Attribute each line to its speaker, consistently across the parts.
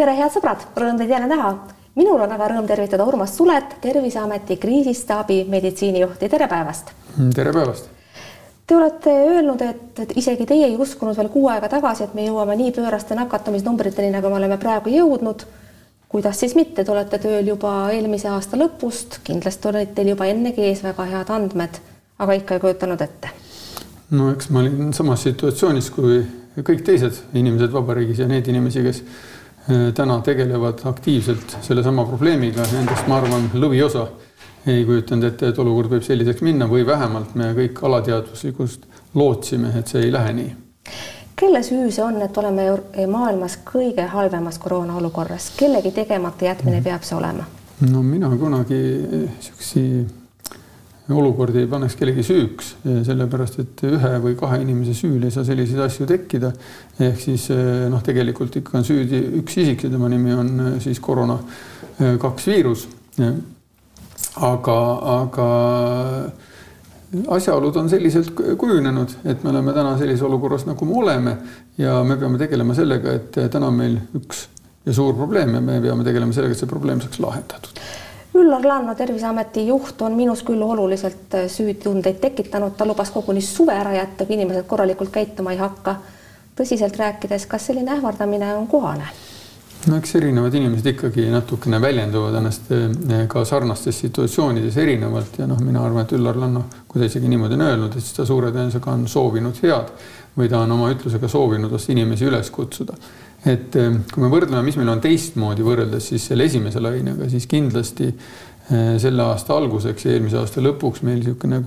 Speaker 1: tere, head sõbrad, rõõm teid jälle näha. minul on väga rõõm tervitada Urmas Sulet, Terviseameti kriisistaabi meditsiinijuhti, tere päevast.
Speaker 2: tere päevast.
Speaker 1: Te olete öelnud, et, isegi teie ei uskunud veel kuu aega tagasi, et me jõuame nii pööraste nakatumisnumbriteni, nagu me oleme praegu jõudnud. kuidas siis mitte, te olete tööl juba eelmise aasta lõpust, kindlasti olid teil juba ennegi ees väga head andmed, aga ikka ei kujutanud ette.
Speaker 2: no eks ma olin samas situatsioonis kui kõik teised inimesed vabariigis ja neid inimesi, kes täna tegelevad aktiivselt sellesama probleemiga, nendest ma arvan, lõviosa ei kujutanud ette, et olukord võib selliseks minna või vähemalt me kõik alateadvuslikust lootsime, et see ei lähe nii.
Speaker 1: kelle süü see on, et oleme maailmas kõige halvemas koroona olukorras, kellegi tegemata jätmine peab see olema?
Speaker 2: no mina kunagi niisugusi olukordi ei paneks kellegi süüks, sellepärast et ühe või kahe inimese süül ei saa selliseid asju tekkida. ehk siis noh, tegelikult ikka on süüdi üks isik ja tema nimi on siis koroona kaks viirus. aga, aga asjaolud on selliselt kujunenud, et me oleme täna sellises olukorras, nagu me oleme ja me peame tegelema sellega, et täna on meil üks ja suur probleem ja me peame tegelema sellega, et see probleem saaks lahendatud
Speaker 1: Üllar Lanno, Terviseameti juht, on minus küll oluliselt äh, süütundeid tekitanud, ta lubas koguni suve ära jätta, kui inimesed korralikult käituma ei hakka. tõsiselt rääkides, kas selline ähvardamine on kohane?
Speaker 2: no eks erinevad inimesed ikkagi natukene väljenduvad ennast äh, ka sarnastes situatsioonides erinevalt ja noh, mina arvan, et Üllar Lanno, kui ta isegi niimoodi on öelnud, et siis ta suure tõenäosusega on soovinud head või ta on oma ütlusega soovinud inimesi üles kutsuda. Et eh, kui me võrdleme, mis meil on teistmoodi võrreldes siis selle esimese lainega, siis kindlasti eh, selle aasta alguseks ja eelmise aasta lõpuks meil niisugune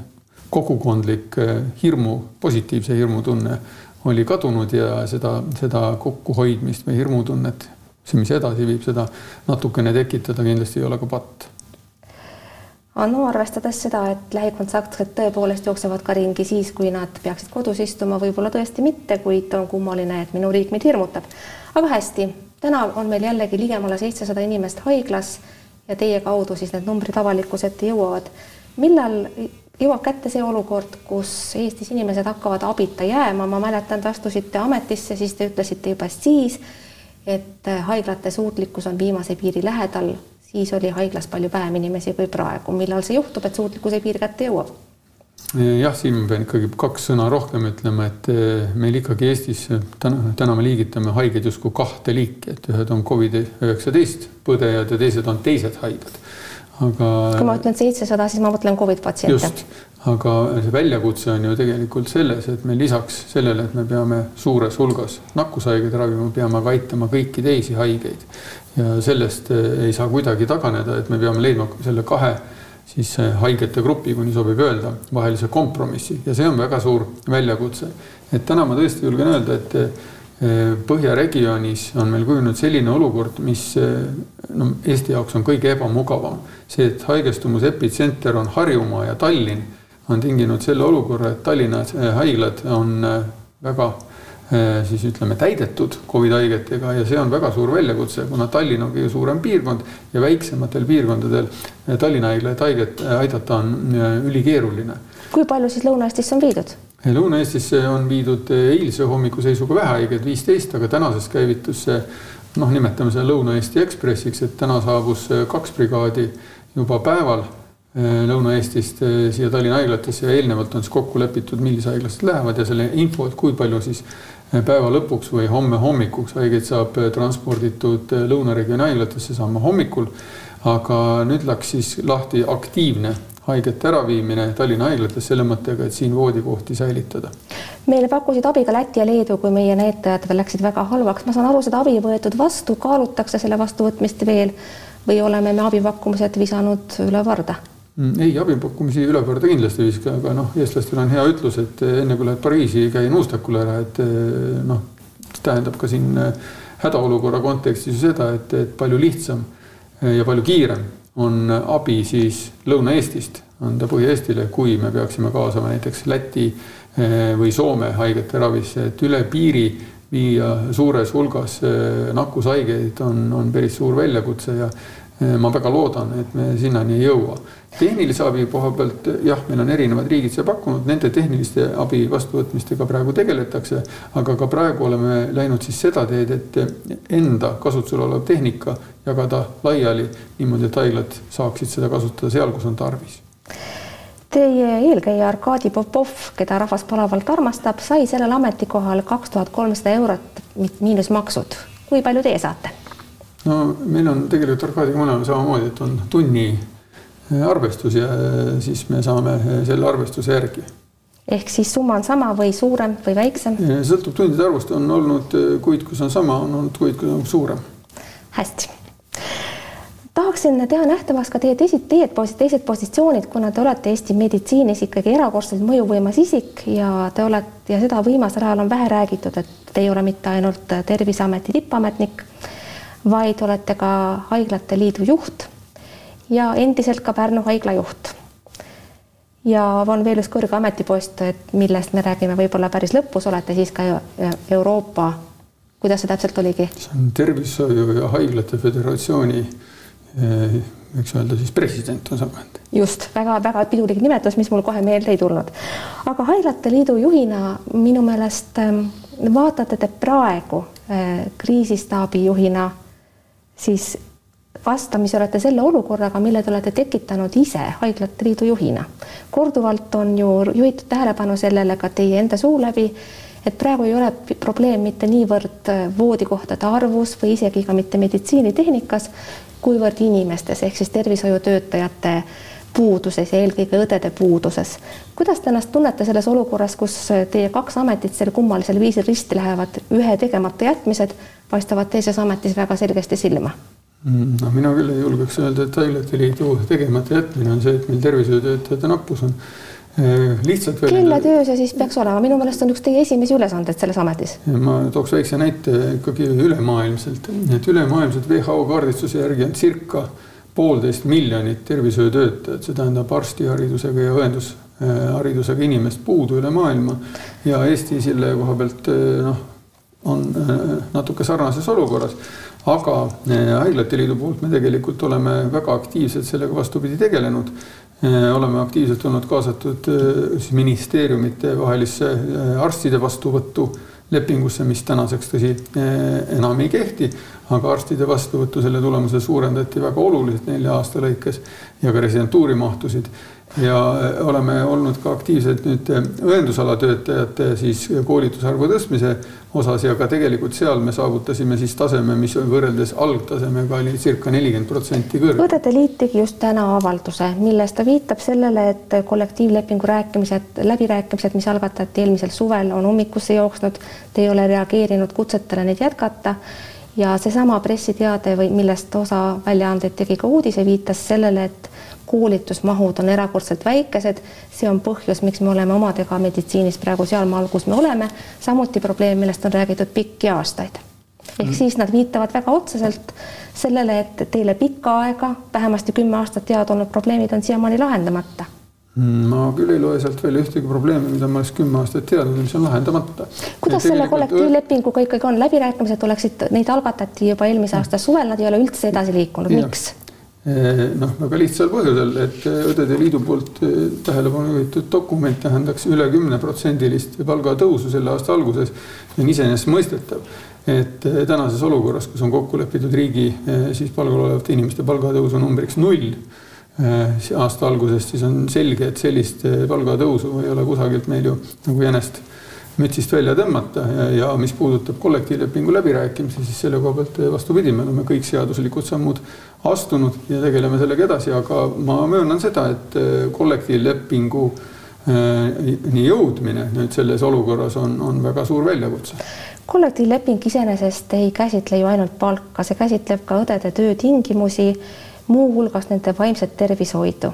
Speaker 2: kogukondlik eh, hirmu, positiivse hirmutunne oli kadunud ja seda, seda kokkuhoidmist või hirmutunnet, see, mis edasi viib, seda natukene tekitada kindlasti ei ole ka patt
Speaker 1: Anno, arvestades seda, et lähikontaktsed tõepoolest jooksevad ka ringi siis, kui nad peaksid kodus istuma, võib-olla tõesti mitte, kuid on kummaline, et minu riik meid hirmutab. Aga hästi, täna on meil jällegi ligemale seitsesada inimest haiglas ja teie kaudu siis need numbrid avalikkuse ette jõuavad. millal jõuab kätte see olukord, kus Eestis inimesed hakkavad abita jääma, ma mäletan, te astusite ametisse, siis te ütlesite juba siis, et haiglate suutlikkus on viimase piiri lähedal, siis oli haiglas palju vähem inimesi kui praegu, millal see juhtub, et suutlikkuse piir kätte jõuab?
Speaker 2: jah, siin ma pean ikkagi kaks sõna rohkem ütlema, et eh, meil ikkagi Eestis täna, täna me liigitame haigeid justkui kahte liiki, et ühed on Covid üheksateist põdejad ja teised on teised haiged. aga.
Speaker 1: kui ma ütlen seitsesada, siis ma mõtlen Covid patsiente.
Speaker 2: aga see väljakutse on ju tegelikult selles, et me lisaks sellele, et me peame suures hulgas nakkushaigeid ravima, peame ka aitama kõiki teisi haigeid ja sellest eh, ei saa kuidagi taganeda, et me peame leidma selle kahe siis haigete grupi, kui nii sobib öelda, vahelise kompromissi ja see on väga suur väljakutse. et täna ma tõesti julgen öelda, et eh, Põhja regioonis on meil kujunenud selline olukord, mis no Eesti jaoks on kõige ebamugavam. see, et haigestumus epitsenter on Harjumaa ja Tallinn, on tinginud selle olukorra, et Tallinna haiglad on väga Äh, siis ütleme täidetud Covid haigetega ja see on väga suur väljakutse, kuna Tallinn on kõige suurem piirkond ja väiksematel piirkondadel äh, Tallinna haiglat haiget äh, aidata on ülikeeruline.
Speaker 1: kui palju siis Lõuna-Eestisse on viidud?
Speaker 2: Lõuna-Eestisse on viidud eilse hommikuseisuga vähehaigeid, viisteist, aga tänasest käivitus see noh, nimetame seda Lõuna-Eesti Ekspressiks, et täna saabus kaks brigaadi juba päeval Lõuna-Eestist siia Tallinna haiglatesse ja eelnevalt on siis kokku lepitud, millise haiglasse lähevad ja selle info, et kui palju siis päeva lõpuks või homme hommikuks haigeid saab äh, transporditud äh, lõunaregiooni haiglatesse, saame hommikul. aga nüüd läks siis lahti aktiivne haigete äraviimine Tallinna haiglates selle mõttega, et siin voodikohti säilitada.
Speaker 1: meile pakkusid abi ka Läti ja Leedu, kui meie näitajad läksid väga halvaks, ma saan aru, seda abi võetud vastu, kaalutakse selle vastuvõtmist veel või oleme me abipakkumised visanud üle varda
Speaker 2: ei, abipakkumisi üle korda kindlasti ei viska, aga noh, eestlastel on hea ütlus, et eh, enne kui lähed Pariisi, käi nuustakul ära, et eh, noh, tähendab ka siin eh, hädaolukorra kontekstis ju seda, et, et palju lihtsam ja palju kiirem on abi siis Lõuna-Eestist anda Põhja-Eestile, kui me peaksime kaasama näiteks Läti või Soome haigete ravisse, et üle piiri viia suures hulgas nakkushaigeid on, on päris suur väljakutse ja ma väga loodan, et me sinnani ei jõua. Tehnilise abi koha pealt jah, meil on erinevad riigid seda pakkunud, nende tehniliste abi vastuvõtmistega praegu tegeletakse, aga ka praegu oleme läinud siis seda teed, et enda kasutusel olev tehnika jagada laiali niimoodi, et haiglad saaksid seda kasutada seal, kus on tarvis
Speaker 1: Teie eelkäija Arkadi Popov, keda rahvas palavalt armastab, sai sellel ametikohal kaks tuhat kolmsada eurot miinus maksud. kui palju teie saate?
Speaker 2: no meil on tegelikult Arkadiga mõlemal samamoodi, et on tunni arvestus ja eh, siis me saame eh, selle arvestuse järgi.
Speaker 1: ehk siis summa on sama või suurem või väiksem?
Speaker 2: sõltub tundide arvust, on olnud kuid, kus on sama, on olnud kuid, kus on suurem.
Speaker 1: hästi tahaksin teha nähtavaks ka teie teised, teie teised positsioonid, kuna te olete Eesti meditsiinis ikkagi erakordselt mõjuvõimas isik ja te olete ja seda viimasel ajal on vähe räägitud, et te ei ole mitte ainult Terviseameti tippametnik vaid olete ka Haiglate Liidu juht ja endiselt ka Pärnu haigla juht. ja on veel üks kõrge ametipost, et millest me räägime võib-olla päris lõpus, olete siis ka Euroopa, kuidas see täpselt oligi?
Speaker 2: see on Tervishoiu ja Haiglate Föderatsiooni eh, võiks öelda siis president on sama.
Speaker 1: just väga-väga pidulik nimetus, mis mul kohe meelde ei tulnud. aga Haiglate Liidu juhina minu meelest ehm, vaatate te praegu eh, kriisistaabi juhina siis vastamisi olete selle olukorraga, mille te olete tekitanud ise Haiglate Liidu juhina. korduvalt on ju juhitud tähelepanu sellele ka teie enda suu läbi, et praegu ei ole probleem mitte niivõrd voodikohtade arvus või isegi ka mitte meditsiinitehnikas, kuivõrd inimestes ehk siis tervishoiutöötajate puuduses ja eelkõige õdede puuduses. kuidas te ennast tunnete selles olukorras, kus teie kaks ametit sel kummalisel viisil risti lähevad, ühe tegemata jätmised paistavad teises ametis väga selgesti silma?
Speaker 2: Mm, no mina küll ei julgeks öelda, et Haiglate Liidu tegemata jätmine on see, et meil tervishoiutöötajate nappus on
Speaker 1: äh, lihtsalt kelle töö see siis peaks olema, minu meelest on üks teie esimesi ülesandeid selles ametis.
Speaker 2: ma tooks väikse näite ikkagi ülemaailmselt, et ülemaailmselt WHO kaardistuse järgi on circa poolteist miljonit tervishoiutöötajat, see tähendab arstiharidusega ja õendusharidusega inimest puudu üle maailma. Ja Eesti selle koha pealt noh, on natuke sarnases olukorras, aga Haiglate Liidu poolt me tegelikult oleme väga aktiivselt sellega vastupidi tegelenud. oleme aktiivselt olnud kaasatud siis ministeeriumite vahelisse arstide vastuvõttu lepingusse, mis tänaseks tõsi enam ei kehti, aga arstide vastuvõttu selle tulemusel suurendati väga oluliselt nelja aasta lõikes ja ka residentuuri mahtusid ja oleme olnud ka aktiivsed nüüd õendusala töötajate siis koolitusarvu tõstmise osas ja ka tegelikult seal me saavutasime siis taseme, mis võrreldes algtasemega oli circa nelikümmend protsenti kõrgem.
Speaker 1: õdede liit tegi just täna avalduse, milles ta viitab sellele, et kollektiivlepingu rääkimised, läbirääkimised, mis algatati eelmisel suvel, on ummikusse jooksnud. Te ei ole reageerinud kutsetele neid jätkata ja seesama pressiteade või millest osa väljaandeid tegi ka uudise, viitas sellele, et koolitusmahud on erakordselt väikesed. see on põhjus, miks me oleme omadega meditsiinis praegu sealmaal, kus me oleme. samuti probleem, millest on räägitud pikki aastaid. ehk mm. siis nad viitavad väga otseselt sellele, et teile pikka aega, vähemasti kümme aastat teada olnud probleemid on siiamaani lahendamata
Speaker 2: Mm, ma küll ei loe sealt välja ühtegi probleemi, mida ma oleks kümme aastat teadnud, mis on lahendamata.
Speaker 1: kuidas selle kollektiivlepinguga ikkagi on, läbirääkimised oleksid, neid algatati juba eelmise aasta suvel, nad ei ole üldse edasi liikunud, miks?
Speaker 2: Eh, noh, väga lihtsal põhjusel, et eh, Õdede Liidu poolt eh, tähelepanu juhitud dokument tähendaks üle kümneprotsendilist palgatõusu selle aasta alguses. see on iseenesestmõistetav, et tänases olukorras, kus on kokku lepitud riigi siis palgal olevate inimeste palgatõusu numbriks null aasta algusest, siis on selge, et sellist palgatõusu ei ole kusagilt meil ju nagu jänest mütsist välja tõmmata ja, ja mis puudutab kollektiivlepingu läbirääkimisi, siis selle koha pealt äh, vastupidi, me oleme kõik seaduslikud sammud astunud ja tegeleme sellega edasi, aga ma möönan seda, et kollektiivlepingu nii jõudmine nüüd selles olukorras on, on väga suur väljakutse
Speaker 1: kollektiivleping iseenesest ei käsitle ju ainult palka, see käsitleb ka õdede töötingimusi muuhulgas nende vaimset tervishoidu.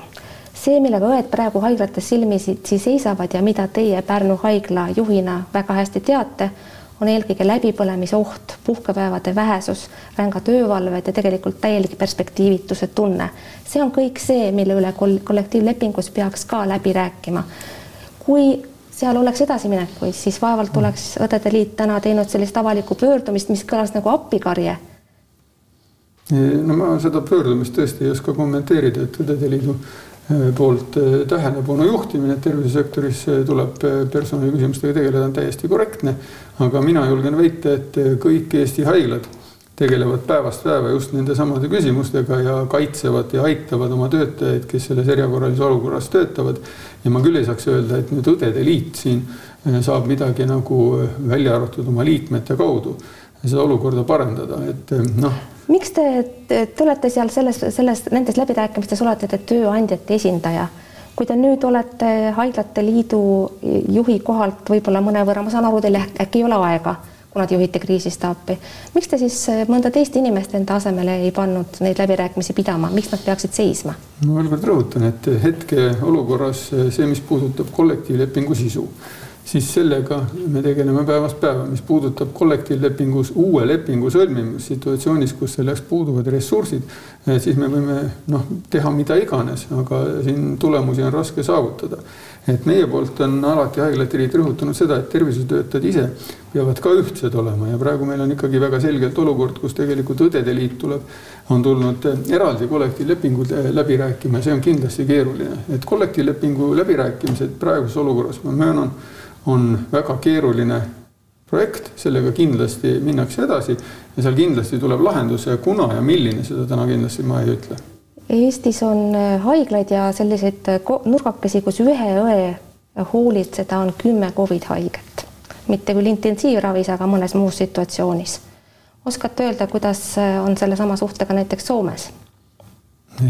Speaker 1: See, millega õed praegu haiglates silmitsi seisavad ja mida teie Pärnu haigla juhina väga hästi teate, on eelkõige läbipõlemise oht, puhkepäevade vähesus, ränga töövalved ja tegelikult täielik perspektiivituse tunne. see on kõik see, mille üle kollektiivlepingus peaks ka läbi rääkima. kui seal oleks edasiminekuid, siis vaevalt oleks Õdede Liit täna teinud sellist avalikku pöördumist, mis kõlas nagu appikarje.
Speaker 2: no ma seda pöördumist tõesti ei oska kommenteerida, et Õdede Liidu poolt eh, tähelepanu juhtimine, et tervisesektoris eh, tuleb personaliküsimustega tegeleda, on täiesti korrektne. aga mina julgen väita, et kõik Eesti haiglad tegelevad päevast päeva just nende samade küsimustega ja kaitsevad ja aitavad oma töötajaid, kes selles erakorralises olukorras töötavad. ja ma küll ei saaks öelda, et nüüd Õdede Liit siin eh, saab midagi nagu eh, välja arvatud oma liikmete kaudu seda olukorda parandada, et eh, noh.
Speaker 1: Miks te, te, te olete seal selles, selles, nendes läbirääkimistes olete te tööandjate esindaja kui te nüüd olete Haiglate Liidu juhi kohalt võib-olla mõnevõrra, ma saan aru, teil äkki ei ole aega kuna te juhite kriisistaapi. miks te siis mõnda teist inimest enda asemele ei pannud neid läbirääkimisi pidama, miks nad peaksid seisma?
Speaker 2: ma veel kord rõhutan, et hetkeolukorras see, mis puudutab kollektiivlepingu sisu, siis sellega me tegeleme päevast päeva, mis puudutab kollektiivlepingus uue lepingu sõlmimist situatsioonis, kus selleks puuduvad ressursid, eh, siis me võime noh, teha mida iganes, aga siin tulemusi on raske saavutada et meie poolt on alati Haiglate Liit rõhutanud seda, et tervishoiutöötajad ise peavad ka ühtsed olema. Ja praegu meil on ikkagi väga selgelt olukord, kus tegelikult Õdede Liit tuleb, on tulnud eraldi kollektiivlepingud läbi rääkima. Ja see on kindlasti keeruline, et kollektiivlepingu läbirääkimised praeguses olukorras, ma möönan, on väga keeruline projekt, sellega kindlasti minnakse edasi ja seal kindlasti tuleb lahendus. Kuna ja milline, seda täna kindlasti ma ei ütle
Speaker 1: Eestis on äh, haiglaid ja selliseid äh, nurgakesi, kus ühe õe hoolitseda on kümme Covid haiget, mitte küll intensiivravis, aga mõnes muus situatsioonis. oskate öelda, kuidas äh, on sellesama suhtega näiteks Soomes?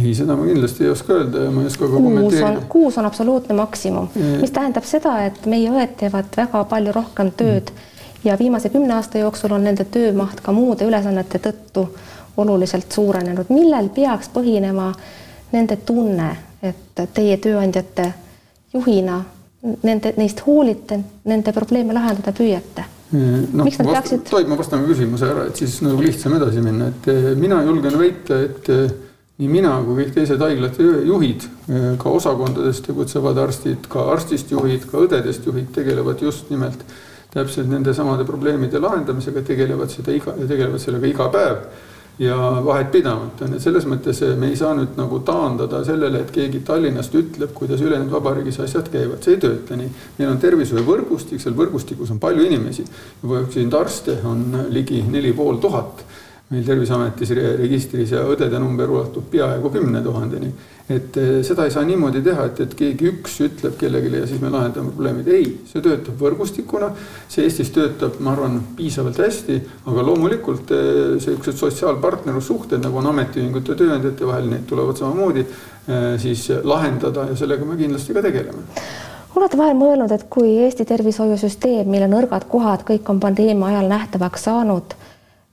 Speaker 2: ei, seda ma kindlasti ei oska öelda ja ma ei oska ka kommenteerida.
Speaker 1: kuus on absoluutne maksimum, mis tähendab seda, et meie õed teevad väga palju rohkem tööd mm. ja viimase kümne aasta jooksul on nende töömaht ka muude ülesannete tõttu oluliselt suurenenud, millel peaks põhinema nende tunne, et teie tööandjate juhina nende, neist hoolite, nende probleeme lahendada püüate?
Speaker 2: noh, peaksid... tohib, ma vastan küsimuse ära, et siis nagu lihtsam edasi minna, et eh, mina julgen väita, et eh, nii mina kui kõik teised haiglate juhid, eh, ka osakondades tegutsevad arstid, ka arstist juhid, ka õdedest juhid tegelevad just nimelt täpselt nende samade probleemide lahendamisega, tegelevad seda iga, tegelevad sellega iga päev ja vahet pidamata, nii et selles mõttes eh, me ei saa nüüd nagu taandada sellele, et keegi Tallinnast ütleb, kuidas ülejäänud vabariigis asjad käivad, see ei tööta nii. meil on tervishoiuvõrgustik, seal võrgustikus on palju inimesi, siin arste on ligi neli pool tuhat meil Terviseametis registris ja õdede number ulatub peaaegu kümne tuhandeni. et eh, seda ei saa niimoodi teha, et, et keegi üks ütleb kellelegi ja siis me lahendame probleemid. ei, see töötab võrgustikuna, see Eestis töötab, ma arvan, piisavalt hästi, aga loomulikult eh, sihukesed sotsiaalpartnerlussuhted, nagu on ametiühingute ja tööandjate vahel, need tulevad samamoodi eh, siis lahendada ja sellega me kindlasti ka tegeleme
Speaker 1: olete vahel mõelnud, et kui Eesti tervishoiusüsteem, mille nõrgad kohad kõik on pandeemia ajal nähtavaks saanud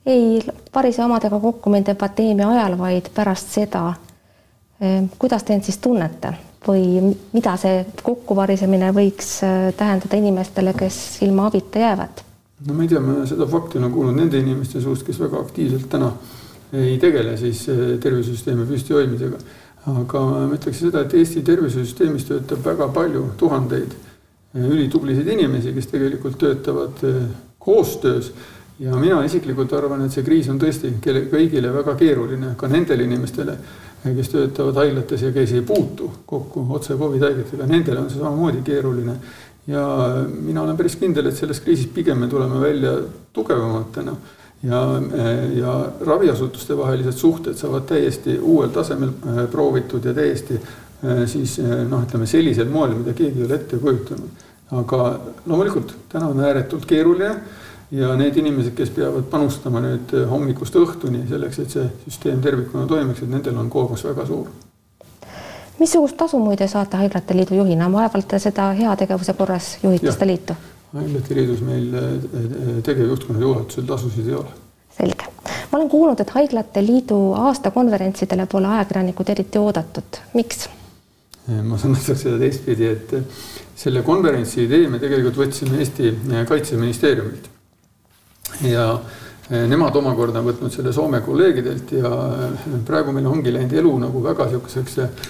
Speaker 1: ei parise omadega kokku mitte pandeemia ajal, vaid pärast seda. Ehm, kuidas te end siis tunnete või mida see kokkuvarisemine võiks äh, tähendada inimestele, kes ilma abita jäävad?
Speaker 2: no ma ei tea, ma seda fakti olen kuulnud nende inimeste suust, kes väga aktiivselt täna ei tegele siis äh, tervisesüsteemi püsti hoidmisega. aga ma ütleks seda, et Eesti tervisesüsteemis töötab väga palju tuhandeid ülitublisid inimesi, kes tegelikult töötavad koostöös ja mina isiklikult arvan, et see kriis on tõesti kelle, kõigile väga keeruline, ka nendele inimestele, kes töötavad haiglates ja kes ei puutu kokku otse Covid haigetega, nendele on see samamoodi keeruline. ja mina olen päris kindel, et sellest kriisist pigem me tuleme välja tugevamatena ja, ja raviasutuste vahelised suhted saavad täiesti uuel tasemel äh, proovitud ja täiesti äh, siis äh, noh, ütleme sellisel moel, mida keegi ei ole ette kujutanud. aga loomulikult täna on ääretult keeruline ja need inimesed, kes peavad panustama nüüd hommikust õhtuni selleks, et see süsteem tervikuna toimiks, et nendel on koormus väga suur.
Speaker 1: missugust tasu muide saate Haiglate Liidu juhina, vaevalt te seda heategevuse korras juhite seda liitu?
Speaker 2: haiglate liidus meil eh, eh, tegevjuhtkonna juhatusel tasusid ei ole.
Speaker 1: selge, ma olen kuulnud, et Haiglate Liidu aastakonverentsidele pole ajakirjanikud eriti oodatud, miks?
Speaker 2: Eh, ma saan vastata seda teistpidi, et selle konverentsi idee me tegelikult võtsime Eesti Kaitseministeeriumilt ja eh, nemad omakorda on võtnud selle Soome kolleegidelt ja eh, praegu meil ongi läinud elu nagu väga sihukeseks eh,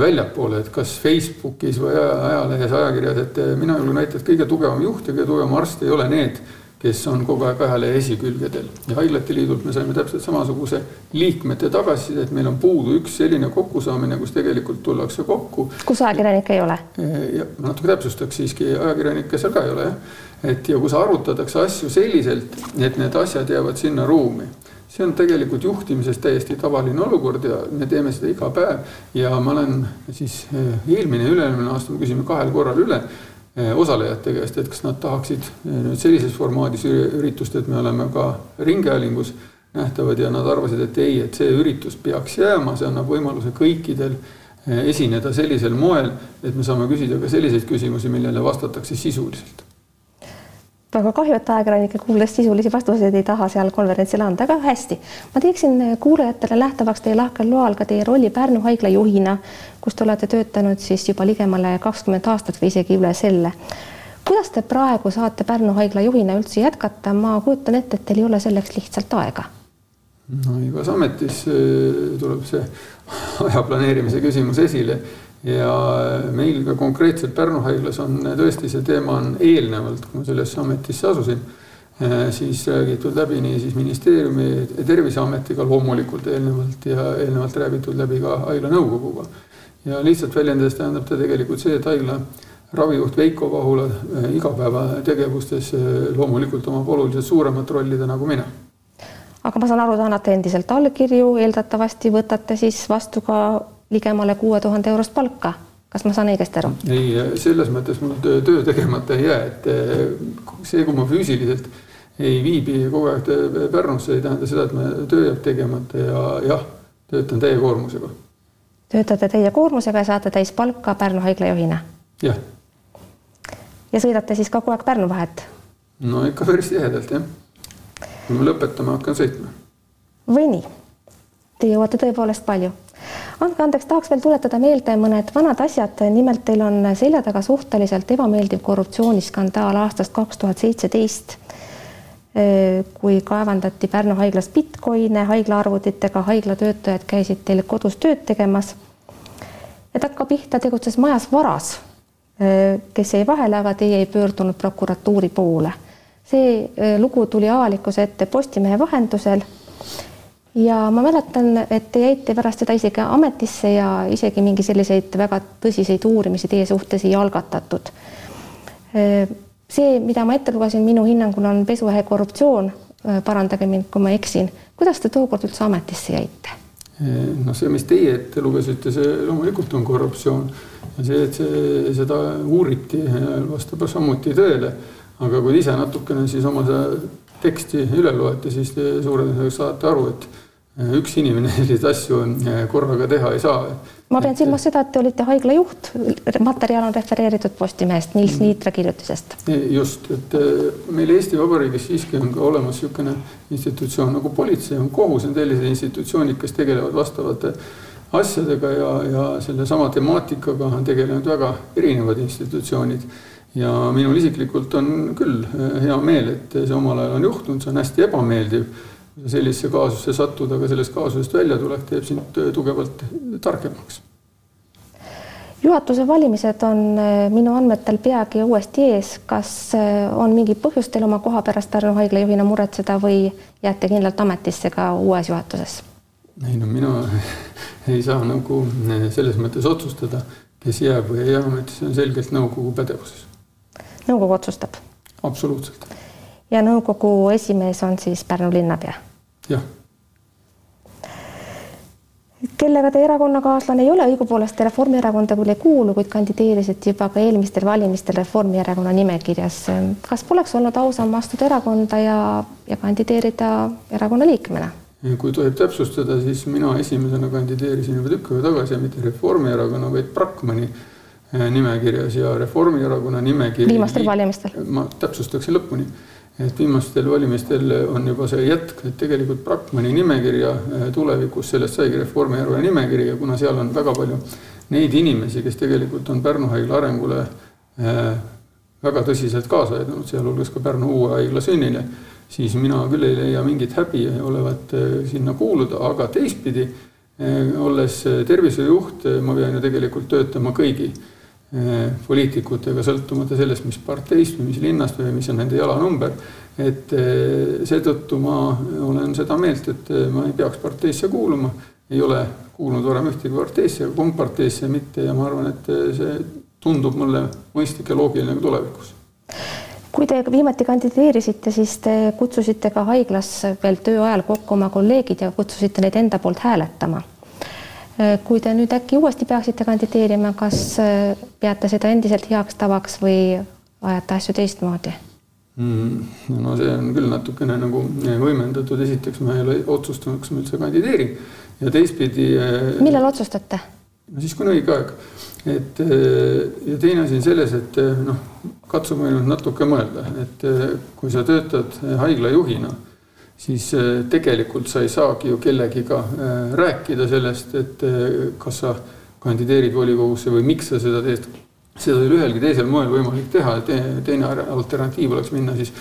Speaker 2: väljapoole, et kas Facebookis või ajalehes, ajakirjas, et mina julgen väita, et kõige tugevam juht ja kõige tugevam arst ei ole need kes on kogu aeg ajalehe esikülgedel ja Haiglate Liidult me saime täpselt samasuguse liikmete tagasiside, et meil on puudu üks selline kokkusaamine, kus tegelikult tullakse kokku.
Speaker 1: kus ajakirjanikke ei ole?
Speaker 2: ja ma natuke täpsustaks siiski, ajakirjanikke seal ka ei ole jah. Et ja kus arutatakse asju selliselt, et need asjad jäävad sinna ruumi. See on tegelikult juhtimises täiesti tavaline olukord ja me teeme seda iga päev. Ja ma olen siis eh, eelmine ja üle-eelmine aasta me küsime kahel korral üle Eh, osalejate käest, et kas nad tahaksid eh, nüüd sellises formaadis üritust, et me oleme ka ringhäälingus nähtavad ja nad arvasid, et ei, et see üritus peaks jääma, see annab võimaluse kõikidel esineda sellisel moel, et me saame küsida ka selliseid küsimusi, millele vastatakse sisuliselt
Speaker 1: väga kahju, et ajakirjanike kuuldes sisulisi vastuseid ei taha seal konverentsil anda, aga hästi. ma teeksin kuulajatele nähtavaks teie lahkel loal ka teie rolli Pärnu haigla juhina, kus te olete töötanud siis juba ligemale kakskümmend aastat või isegi üle selle. kuidas te praegu saate Pärnu haigla juhina üldse jätkata, ma kujutan ette, et teil ei ole selleks lihtsalt aega.
Speaker 2: no igas ametis äh, tuleb see aja planeerimise küsimus esile ja meil ka konkreetselt Pärnu haiglas on tõesti see teema on eelnevalt, kui ma sellesse ametisse asusin, eh, siis räägitud läbi nii siis ministeeriumi Terviseametiga loomulikult eelnevalt ja eelnevalt räägitud läbi ka haigla nõukoguga. ja lihtsalt väljendades tähendab ta tegelikult see, et haigla ravijuht Veiko Vahula igapäevategevustes loomulikult omab oluliselt suuremat rolli nagu mina
Speaker 1: aga ma saan aru, te annate endiselt allkirju, eeldatavasti võtate siis vastu ka ligemale kuue tuhande eurost palka. kas ma saan õigesti aru?
Speaker 2: ei, selles mõttes mul töö, töö tegemata ei jää, et eh, see, kui ma füüsiliselt ei viibi kogu aeg Pärnus, ei tähenda seda, et me töö jääb tegemata ja jah, töötan täie koormusega.
Speaker 1: töötate täie koormusega ja saate täispalka Pärnu haigla juhina?
Speaker 2: jah.
Speaker 1: ja sõidate siis kogu aeg Pärnu vahet?
Speaker 2: no ikka päris tihedalt jah. kui me lõpetame, hakkan sõitma.
Speaker 1: või nii? Te jõuate tõepoolest palju andke andeks, tahaks veel tuletada meelde mõned vanad asjad, nimelt teil on selja taga suhteliselt ebameeldiv korruptsiooniskandaal aastast kaks tuhat seitseteist, kui kaevandati Pärnu haiglas Bitcoine haiglaarvutitega, haigla töötajad käisid teil kodus tööd tegemas. et hakka pihta tegutses majas varas, kes jäi vahele, aga teie ei pöördunud prokuratuuri poole. see lugu tuli avalikkuse ette Postimehe vahendusel ja ma mäletan, et te jäite pärast seda isegi ametisse ja isegi mingi selliseid väga tõsiseid uurimisi teie suhtes ei algatatud. see, mida ma ette lugesin, minu hinnangul on pesuähe korruptsioon. parandage mind, kui ma eksin. kuidas te tookord üldse ametisse jäite?
Speaker 2: no see, mis teie ette lugesite, see loomulikult on korruptsioon ja see, et see, seda uuriti, vastab samuti tõele. aga kui ise natukene siis oma teksti üle loete, siis suure tõenäosusega saate aru, et üks inimene selliseid asju äh, korraga teha ei saa.
Speaker 1: ma pean silmas seda, et te olite haigla juht, materjal on refereeritud Postimehest, Nils mm. Niitra kirjutisest.
Speaker 2: just, et äh, meil Eesti Vabariigis siiski on ka olemas niisugune institutsioon nagu politsei, on kohus, on sellised institutsioonid, kes tegelevad vastavate asjadega ja, ja sellesama temaatikaga on tegelenud väga erinevad institutsioonid ja minul isiklikult on küll äh, hea meel, et see omal ajal on juhtunud, see on hästi ebameeldiv sellisesse kaasusse sattuda, aga sellest kaasusest väljatulek teeb sind tugevalt targemaks.
Speaker 1: juhatuse valimised on äh, minu andmetel peagi uuesti ees. kas äh, on mingi põhjus teil oma koha pärast Pärnu haigla juhina muretseda või jääte kindlalt ametisse ka uues juhatuses?
Speaker 2: ei no mina ei saa nagu selles mõttes otsustada, kes jääb või ei jää ametisse, on selgelt nõukogu pädevuses.
Speaker 1: nõukogu otsustab?
Speaker 2: absoluutselt.
Speaker 1: Ja nõukogu esimees on siis Pärnu linnapea
Speaker 2: jah.
Speaker 1: kellega teie erakonnakaaslane ei ole, õigupoolest te Reformierakonda küll ei kuulu, kuid kandideerisite juba ka eelmistel valimistel Reformierakonna nimekirjas. kas poleks olnud ausam astuda erakonda ja, ja kandideerida erakonna liikmena?
Speaker 2: kui tohib täpsustada, siis mina esimesena kandideerisin juba tükk aega tagasi ja mitte Reformierakonna, vaid Brakmani eh, nimekirjas ja Reformierakonna nimekiri.
Speaker 1: viimastel valimistel.
Speaker 2: ma täpsustaksin lõpuni et viimastel valimistel on juba see jätk, et tegelikult Brakmani nimekirja äh, tulevikus, sellest saigi Reformierakonna nimekiri ja kuna seal on väga palju neid inimesi, kes tegelikult on Pärnu haigla arengule äh, väga tõsiselt kaasa aidanud, sealhulgas ka Pärnu uue haigla sünnile, siis mina küll ei leia mingit häbi olevat äh, sinna kuuluda, aga teistpidi olles tervishoiujuht, ma pean ju tegelikult töötama kõigi poliitikutega, sõltumata sellest, mis parteist või mis linnast või mis on nende jalanumber. et seetõttu ma olen seda meelt, et ma ei peaks parteisse kuuluma, ei ole kuulunud varem ühtegi parteisse komparteisse mitte ja ma arvan, et see tundub mulle mõistlik ja loogiline ka tulevikus
Speaker 1: kui te viimati kandideerisite, siis te kutsusite ka haiglas veel töö ajal kokku oma kolleegid ja kutsusite neid enda poolt hääletama. Kui te nüüd äkki uuesti peaksite kandideerima, kas peate seda endiselt heaks tavaks või ajate asju teistmoodi
Speaker 2: mm,? no see on küll natukene nagu võimendatud, esiteks ma ei ole otsustanud, kas ma üldse kandideerin ja teistpidi.
Speaker 1: millal otsustate?
Speaker 2: no siis, kui on õige aeg et ja teine asi on selles, et noh, katsume nüüd natuke mõelda, et kui sa töötad haiglajuhina, siis tegelikult sa ei saagi ju kellegiga rääkida sellest, et kas sa kandideerid volikogusse või miks sa seda teed. seda ei ole ühelgi teisel moel võimalik teha, teine alternatiiv oleks minna siis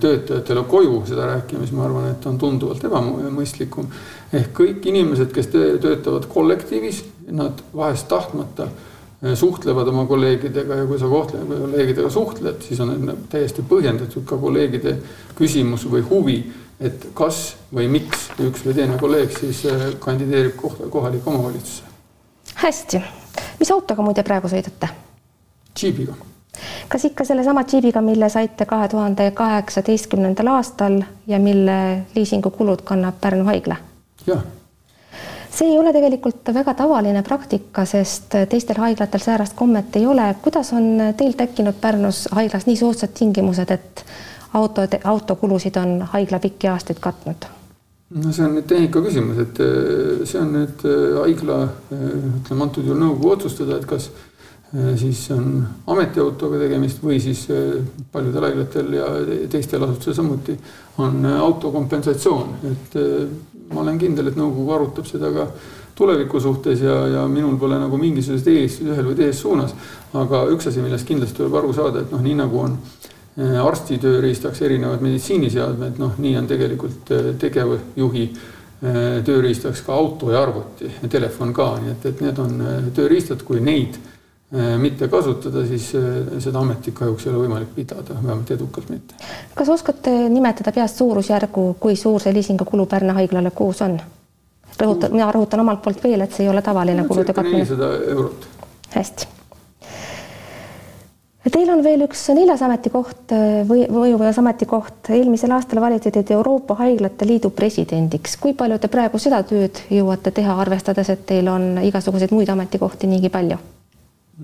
Speaker 2: töötajatele koju seda rääkima, siis ma arvan, et on tunduvalt ebamõistlikum. ehk kõik inimesed, kes töötavad kollektiivis nad vahest tahtmata suhtlevad oma kolleegidega ja kui sa kolleegidega suhtled, siis on täiesti põhjendatud ka kolleegide küsimus või huvi, et kas või miks üks või teine kolleeg siis eh, kandideerib kohalikku omavalitsusse.
Speaker 1: hästi, mis autoga muide praegu sõidate?
Speaker 2: džiibiga.
Speaker 1: kas ikka sellesama džiibiga, mille saite kahe tuhande kaheksateistkümnendal aastal ja mille liisingukulud kannab Pärnu haigla?
Speaker 2: jah
Speaker 1: see ei ole tegelikult väga tavaline praktika, sest teistel haiglatel säärast kommet ei ole. kuidas on teil tekkinud Pärnus haiglas nii soodsad tingimused, et autode, autokulusid on haigla pikki aastaid katnud?
Speaker 2: no see on nüüd tehnika küsimus, et äh, see on nüüd äh, haigla, äh, ütleme antud juhul nõukogu otsustada, et kas siis on ametiautoga tegemist või siis paljudel haiglatel ja teistel asutustel samuti on autokompensatsioon, et ma olen kindel, et nõukogu arutab seda ka tuleviku suhtes ja, ja minul pole nagu mingisuguseid eelistusi ühel või teises suunas. aga üks asi, millest kindlasti tuleb aru saada, et noh, nii nagu on eh, arsti tööriistaks erinevad meditsiiniseadmed, noh, nii on tegelikult eh, tegevjuhi eh, tööriistaks ka auto ja arvuti ja telefon ka, nii et, et need on tööriistad, kui neid mitte kasutada, siis seda ametit kahjuks ei ole võimalik pidada, vähemalt edukalt mitte.
Speaker 1: kas oskate nimetada peast suurusjärgu, kui suur see liisingu kulu Pärnu haiglale kuus on? rõhutan, mina rõhutan omalt poolt veel, et see ei ole tavaline no, kulude
Speaker 2: katmine. nelisada eurot.
Speaker 1: hästi. Teil on veel üks neljas ametikoht või mõjuvõimas ametikoht. eelmisel aastal valiti teid Euroopa Haiglate Liidu presidendiks. kui palju te praegu seda tööd jõuate teha, arvestades, et teil on igasuguseid muid ametikohti niigi palju?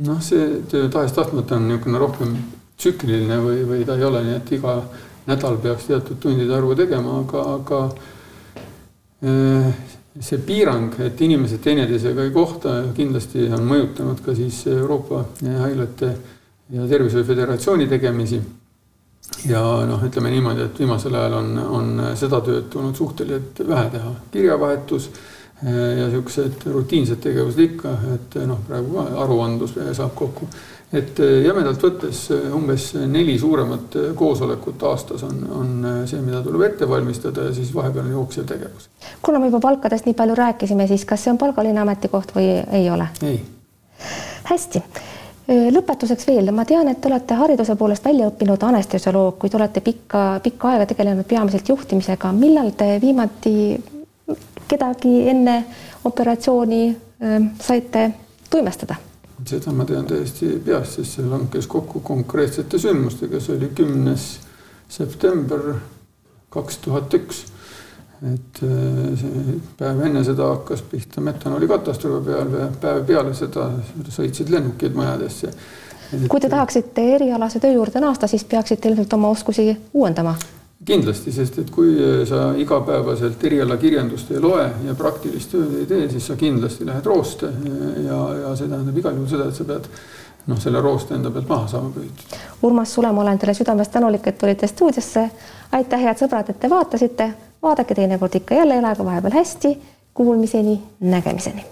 Speaker 2: noh, see töö tahes-tahtmata on niisugune rohkem tsükliline või, või ta ei ole nii, et iga nädal peaks teatud tundide arvu tegema, aga, aga äh, see piirang, et inimesed teineteisega ei kohta, kindlasti on mõjutanud ka siis Euroopa haiglate ja Tervishoiu Föderatsiooni tegemisi. ja noh, ütleme niimoodi, et viimasel ajal on, on seda tööd tulnud suhteliselt vähe teha, kirjavahetus Äh, ja siuksed rutiinsed tegevused ikka, et noh, praegu ka aruandlus saab kokku. et äh, jämedalt võttes umbes neli suuremat koosolekut aastas on, on see, mida tuleb ette valmistada ja siis vahepeal on jooksev tegevus.
Speaker 1: kuna me juba palkadest nii palju rääkisime, siis kas see on palgaline ametikoht või ei ole?
Speaker 2: ei.
Speaker 1: hästi lõpetuseks veel, ma tean, et te olete hariduse poolest välja õppinud anestesioloog, kuid olete pikka, pikka aega tegelenud peamiselt juhtimisega. millal te viimati kedagi enne operatsiooni saite toimestada?
Speaker 2: seda ma tean täiesti peast, sest see langes kokku konkreetsete sündmustega, see oli kümnes september kaks tuhat üks. Et äh, see päev enne seda hakkas pihta metanooli katastroofi peal ja päev peale seda sõitsid lennukid majadesse.
Speaker 1: kui te tahaksite erialase töö juurde naasta, siis peaksite ilmselt oma oskusi uuendama
Speaker 2: kindlasti, sest et kui sa igapäevaselt erialakirjandust ei loe ja praktilist tööd ei tee, siis sa kindlasti lähed rooste ja, ja see tähendab igal juhul seda, et sa pead noh, selle rooste enda pealt maha saama püütud.
Speaker 1: Urmas Sulem, olen teile südamest tänulik, et tulite stuudiosse. aitäh, head sõbrad, et te vaatasite. Vaadake teinekord ikka jälle, elage vahepeal hästi. Kuulmiseni, nägemiseni